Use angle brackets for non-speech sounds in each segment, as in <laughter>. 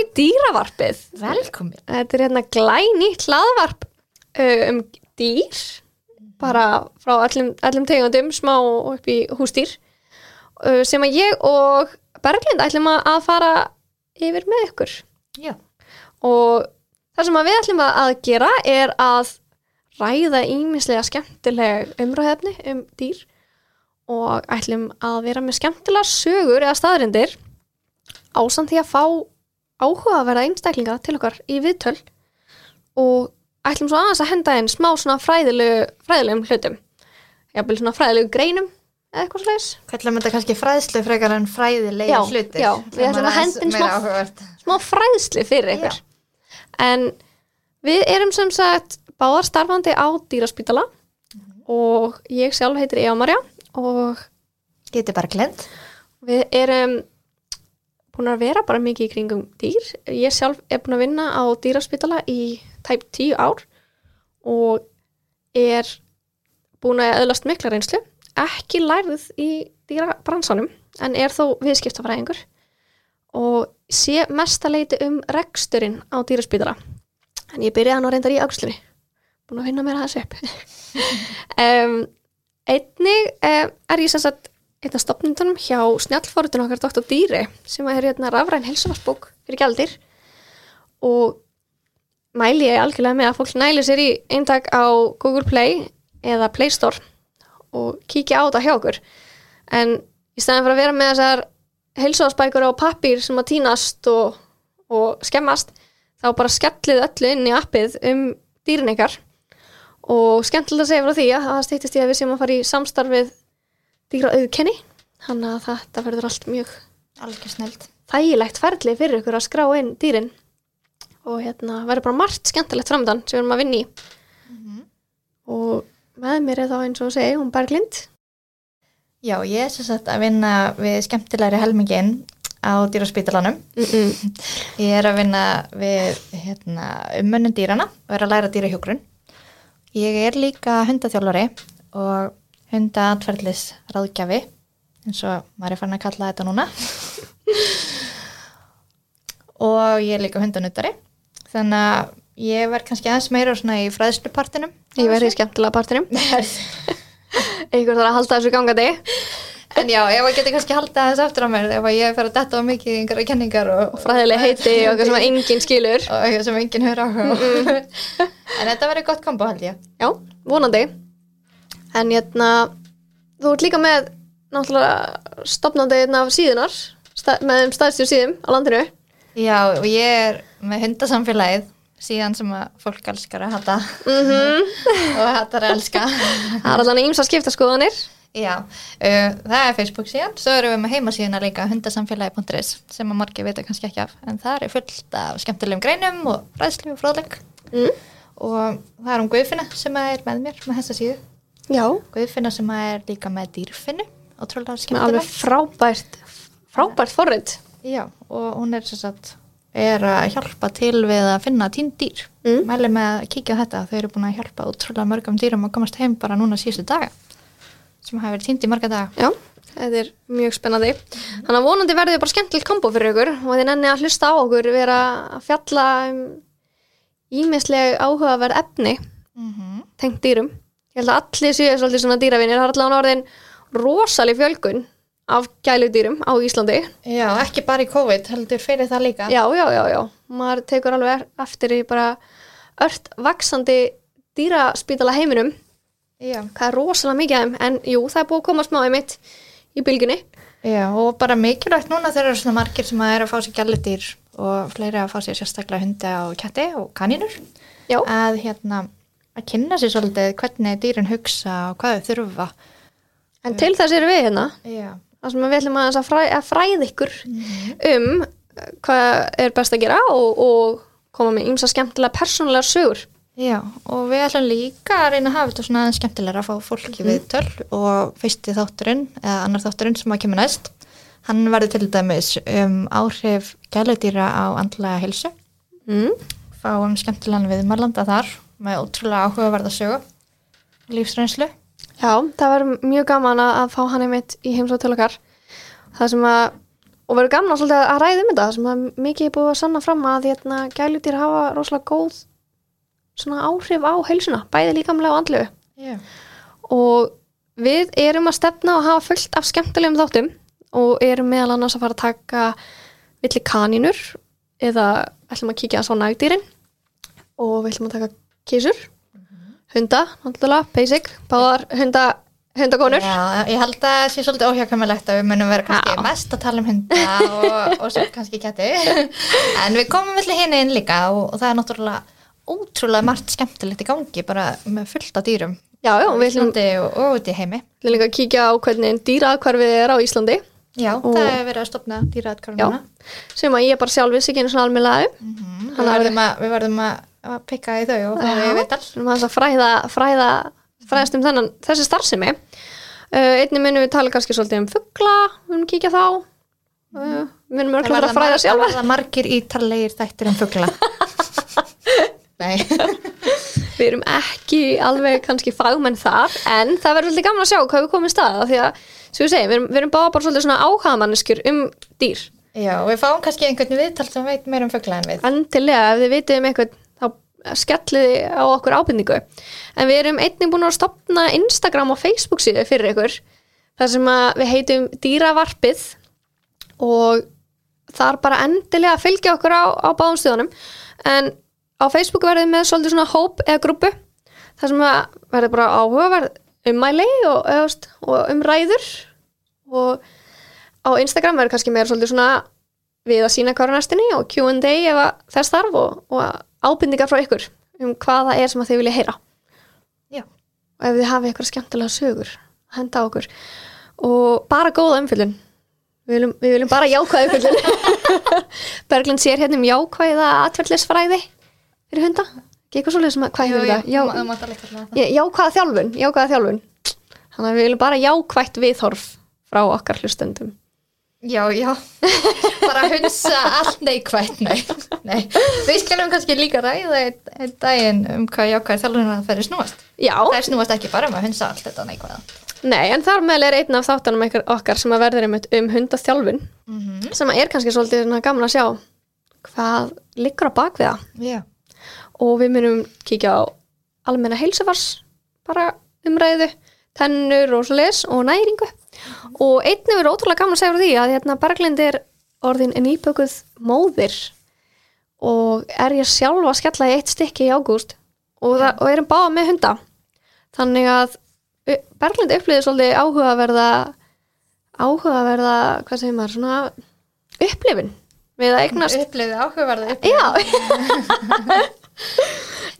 velkomin í dýravarpið. Velkomin. Þetta er hérna glænýtt hlaðvarp uh, um dýr, bara frá öllum, öllum tegundum, smá upp í hústýr, uh, sem að ég og Berglind ætlum að fara yfir með ykkur. Já. Og það sem við ætlum að gera er að ræða ímislega skemmtileg umræðefni um dýr og ætlum að vera með skemmtilega sögur eða staðrindir ásamt því að fá áhugaverða einstaklinga til okkar í viðtöl og ætlum svo aðeins að henda einn smá svona fræðilegu, fræðilegum hlutum jafnvel svona fræðilegu greinum eða eitthvað slags Kallum þetta kannski fræðslu frekar en fræðilegi Já, hlutir. já, við ætlum að henda inn Meira smá- smá fræðsli fyrir ykkur en við erum sem sagt báðar starfandi á dýraspítala og ég sjálf heitir Eva Marja og Geti bara glend. við erum búin að vera bara mikið í kringum dýr. Ég sjálf er búin að vinna á dýraspítala í tæp 10 ár og er búin að öðlast mikla reynslu. Ekki lærið í dýrabransanum en er þó viðskiptafræðingur og sé mesta leiti um reksturinn á dýraspítala. En ég byrjaði nú reyndar í ágslunni búin að vinna mér aðeins upp. <laughs> Um, einnig um, er ég sem af stopnindunum hjá snjallforutun okkar Dr. Dýri sem er hérna rafræn helsufarsbók fyrir gældir og mæli ég algjörlega með að fólk næli sér í eintak á Google Play eða Play Store og kíkja á þetta hjá okkur en í staðin fyrir að vera með þessar helsufarsbækur á pappír sem að týnast og, og skemmast þá bara skellið öllu inn í appið um dýrin ykkar og skemmtilega að segja frá því að það stýttist í að við séum að fara í samstarfið dýra auðkenni þannig að þetta verður allt mjög þægilegt ferli fyrir ykkur að skrá inn dýrin og hérna verður bara margt skemmtilegt framdann sem við erum að vinna í og með mér er þá eins og segi hún Berglind Já, ég er sagt að vinna við skemmtilegri helmingin á dýraspítalanum. mm -mm. <laughs> Ég er að vinna við hérna, ummönnum dýrana og er að læra dýrahjógrun. Ég er líka hundaþjálfari og hundaatferðlis ráðgjafi eins og maður er farin að kalla þetta núna. <laughs> og ég er líka hundanuttari. Þannig að ég verð kannski aðeins meira svona í fræðslupartinum. ég verði í skemmtilega partinum <laughs> einhver þarf að halda þessu gangandi En já, að geti kannski haldið aðeins eftir á mér ef ég fer að detta á mikið í einhverja kenningar og, og fræðileg heiti og eitthvað sem enginn skilur og eitthvað sem enginn áhuga á. <laughs> en þetta verður gott kombo held ég. já, vonandi en hérna þú ert líka með náttúrulega stopnandi einn af síðunar með þeim stæðstjur síðum á landinu Já, og ég er með hundasamfélagið síðan sem að fólk elskar að hata mm <laughs> og hatar að elska. það er allan ímsa skiptaskoðanir Já, uh, það er Facebook síðan, svo erum við með heimasíðuna líka hundasamfélagi.is sem að margir vita kannski ekki af, en það er fullt af skemmtilegum greinum og ræðslu og fróðleik mm. og það er um Guðfinna sem er með mér með þessa síðu. Já, Guðfinna sem er líka með dýrfinnu, ótrúlega með alveg skemmtileg. frábært frábært forrið Já, og hún er sem sagt er að hjálpa til við að finna tínd dýr. Mm. Mæli með að kíkja á þetta, þau eru búin að hjálpa ótrúlega mörgum dýrum að komast heim bara núna síðustu daga sem hafa verið tínd í marga daga. já, þetta er mjög spennandi þannig að vonandi verður þið bara skemmtilegt kombo fyrir ykkur og þið nenni að hlusta á okkur vera að fjalla um ímisleg áhugaverð efni Mm -hmm. tengt dýrum ég held að allir séu svolítið svona dýravinir. Það er allavega orðin rosaleg fjölgun af gæludýrum á Íslandi. Já, ekki bara í COVID, heldur fyrir það líka. já, já, já, já, maður tekur alveg eftir í bara ört vaksandi dýraspítala heiminum. Já. það er rosalega mikið af þeim. En jú, það er búið að koma smá einmitt í bylgunni Já, og bara mikilvægt núna þegar eru svona margir sem að er að fá sér gæludýr og fleiri að fá sér sérstaklega hundi og ketti og kanínur. Já, að hérna að kynna sér svolítið hvernig dýrin hugsa og hvað þau þurfa. en til þess erum við hérna Já. það sem við ætlum að, fræ, að fræða ykkur um uh, hvað er best að gera og, og koma með ýmsa skemmtilega persónulega sögur Já, og við ætlum líka að reyna að hafa þetta svona aðeins skemmtilega að fá fólki við töl og fyrsti þátturinn, eða annar þátturinn sem að kemur næst, hann verður til dæmis um áhrif gæludýra á andlega hilsu, mm. fáum skemmtilegan við Marlanda þar með ótrúlega áhugaverða sögu, lífsreynslu. Já, það var mjög gaman að, að fá hann einmitt í heimsótt til okkar það sem að og verður gaman svolítið að ræða um þetta sem að mikið er búið að sanna fram að hérna, gæludýr hafa rosalega góð svona áhrif á heilsuna bæði líkamlega og andlegu Já. og við erum að stefna og hafa fullt af skemmtilegum þáttum og erum meðal annars að fara að taka villi kanínur eða ætlum að kíkja að svo nægdýrin og við ætlum að taka kísur hunda, náttúrulega, basic. Báðar hunda, hundakonur. Já, ég held að það sé svolítið óhjákvæmulegt að við munum vera kannski Já. mest að tala um hunda og, og svo kannski ketti <laughs> en við komum villi hérna inn líka og, og það er náttúrulega ótrúlega margt skemmtilegt í gangi bara með fullt af dýrum. Já, já, við ætlum, Íslandi og, og út í heimi. Ætlum líka að kíkja á hvernig dýraðkvarfið er á Íslandi. Já, Og- það hefur verið að stopna dýraðkvarfuna sem að ég bara sjálf vissi ekki einu svona almennlega um mm Hann við, verðum að, að, pikka í þau og þau í vital við aðeins að fræða, fræða fræðast um þennan, þessi starfsemi. Uh, einnig munum við tala kannski svolítið um fugla, við munum kíkja þá. Uh, við munum örgulega að fræða það sjálfa verða margir ítalegir þættir um fugla. <laughs> Nei. <laughs> Við erum ekki alveg kannski fagmenn þar en það verður svolítið gaman að sjá hvað við komum í stað því að, sem við segjum, við erum, við erum báða bara svolítið svona áhagamanneskjur um dýr. Já, við fáum kannski einhvern viðtal sem veit meira um fugla en við. Endilega ef þið vitið um eitthvað þá skellið á okkur ábyrningu en við erum einnig búin að stopna Instagram og Facebook síðu fyrir ykkur þar sem við heitum dýravarpið og þar bara endilega að fylgja okkur á, á báðum stöðunum. En á Facebook verðum við svolítið svona hóp eða grúpu þar sem verður bara áhugaverð ummæli og, eða, þú veist, og umræður. Og á Instagram verður kannski meira svolítið svona við að sína hverju næstinni og Q&A ef að þess þarf og, og ábyrningar frá ykkur um hvað það er sem að þið vilja heyra. Já. og ef þið hafi eitthvað skemmtilega sögur henda á okkur. Og bara góða umfyllun við viljum, við viljum bara jákvæða umfyllun <laughs> Berglind sér hérna um jákvæða atverðlisfræði fyrir hunda. Ekki eitthvað svolítið sem að, hvað jú, þetta? Jákvæða þjálfun, jákvæða þjálfun. Þannig að við viljum bara jákvætt viðhorf frá okkar hlustendum. Já, já, <laughs> bara hunsa allt neikvætt, nei, nei. Við skelum kannski líka ræða einn ein daginn um hvað jákvæð þjálfurinn að ferði snúast. Já, Það er snúast ekki bara um að hunsa allt þetta neikvæða. nei, en þar meðal er einn af þáttanum okkar sem að verður einmitt um hundaþjálfun Mm -hmm. sem er kannski svolítið gaman að sjá hvað liggur á bakviða Já, og við munum kíkja á almenna heilsufars bara umræðu, tennur og svoleiðis og næringu og einnig verður ótrúlega gaman að segja frá því að hérna Berglind er orðin nýbökuð móðir og er ég sjálf að skella í eitt stykki í ágúst og, það, og erum báða með hunda. Þannig að Berglind upplýði svolítið áhugaverða áhugaverða, hvað segir maður, svona upplifin við að eignast upplifið áhugaverða Já. <laughs>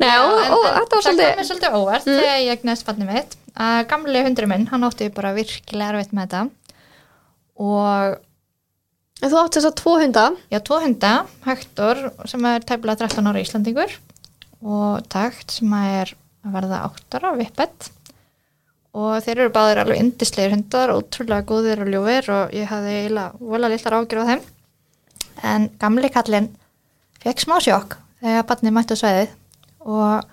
Nei, en, en þetta var það kom mér svolítið óvart þegar ég eignast barnið mitt. Að gamli hundurinn minn, hann átti bara virkilega erfitt með þetta. Og En þú átt þess að tvo hunda. Ég á tvo hunda, Hector sem er tæplega 13 ára Íslandingur og Takt sem er að verða 8 ára vippet. Og þeir eru báðir alveg indislegir hundar, ótrúlega góðir og ljúfir og ég hafði eiginlega vola litlar ágjur á þeim. En gamli kallinn fekk smá sjokk þegar barnið mætti á sveðið og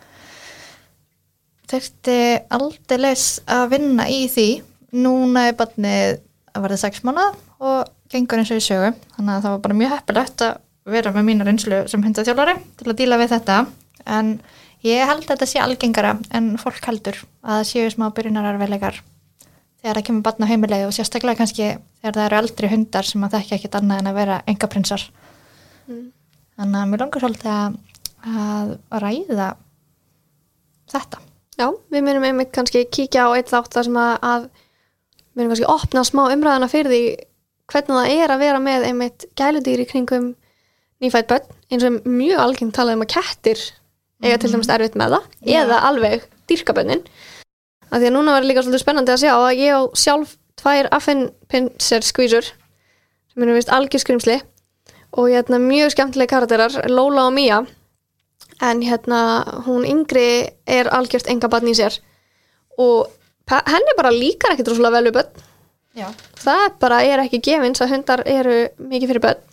þurfti aldeilis að vinna í því. Núna er barnið að verða 6 mánuð og gengur eins og í sögu. Þannig að það var bara mjög heppilegt að vera með mína reynslu sem hundaþjálfari til að díla við þetta. En ég held að þetta sé algengara en fólk heldur að það séu smá byrjunararveikar þegar það kemur barn á heimilegi og sérstaklega kannski þegar það eru eldri hundar sem að þekki ekkit annað en að vera engaprinsar Mm. þannig að mér langar svolítið að, að ræða þetta. Já, við munum einmitt kannski kíkja á eitt þátt þar sem að, að munum kannski opna smá umræðana fyrir því hvernig það er að vera með einmitt gæludýr í kringum nýfætt börn eins og mjög algengt talað um að kettir eiga til dæmis erfitt með það Já. eða alveg dýrkabönnin af því að núna verður líka svolítið spennandi að sjá að ég á sjálf tvær affin pinser skvísur sem eru vist algjörskrimsli og hérna mjög skemmtilega karakterar Lola og Mía. En hérna hún yngri er algjört enga barn í sér. Og henni bara líkar ekkit rosalega vel við börn Já. það bara er ekki gefins að hundar eru mikið fyrir börn.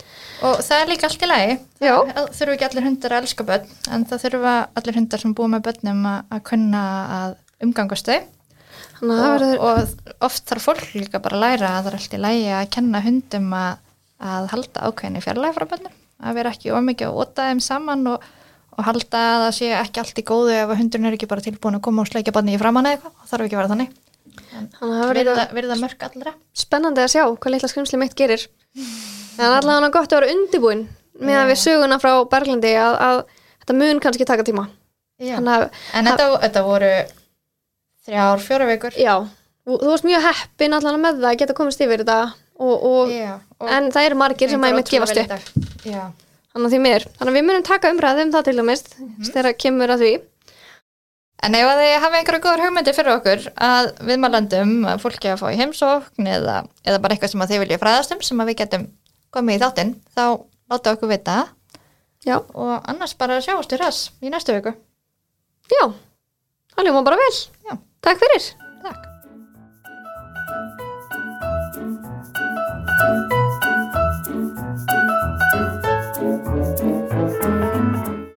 Og það er líka allt í lagi. Þurfu ekki allir hundar að elska börn en það þurfa allir hundar sem búa með börnum að, kunna að umgangast þau. Og, verður og oft þarf fólk líka bara að læra að það er allt í lagi að kenna hundum að, að halda ákveðinni fjarlæg frá bönnum, að vera ekki ómikið að óta þeim saman og, og halda að það sé ekki allt í góðu ef að hundurinn er ekki bara tilbúin að koma og sleikja banni í framann eða eitthvað, þarf ekki að vera þannig Verða, verða mörg allra. spennandi að sjá hvað litla skrimsli mitt gerir. En allavega gott að vera undibúin með að við söguna frá Berglandi að, að þetta mun kannski taka tíma. Að, en þetta, þetta voru þrjár, fjóra vikur. Já. Þú, þú varst mjög heppin allavega með það að geta komist yfir þetta og, og, Já, og en það eru margir sem að ég mitt gefast upp. þannig að því miður, þannig að við munum taka umræðum það til dæmis Mhm. þegar kemur að því En ef þið hafa einhverja góður hugmyndi fyrir okkur að viðmælandum, að fólki að fá í heimsókn eða, eða bara eitthvað sem að þið vilja fræðast um sem að við getum komið í þáttinn, þá láta okkur vita já, og annars bara sjáumst við ræs í næstu viku. já, það ljóma bara vel Já. takk fyrir Takk.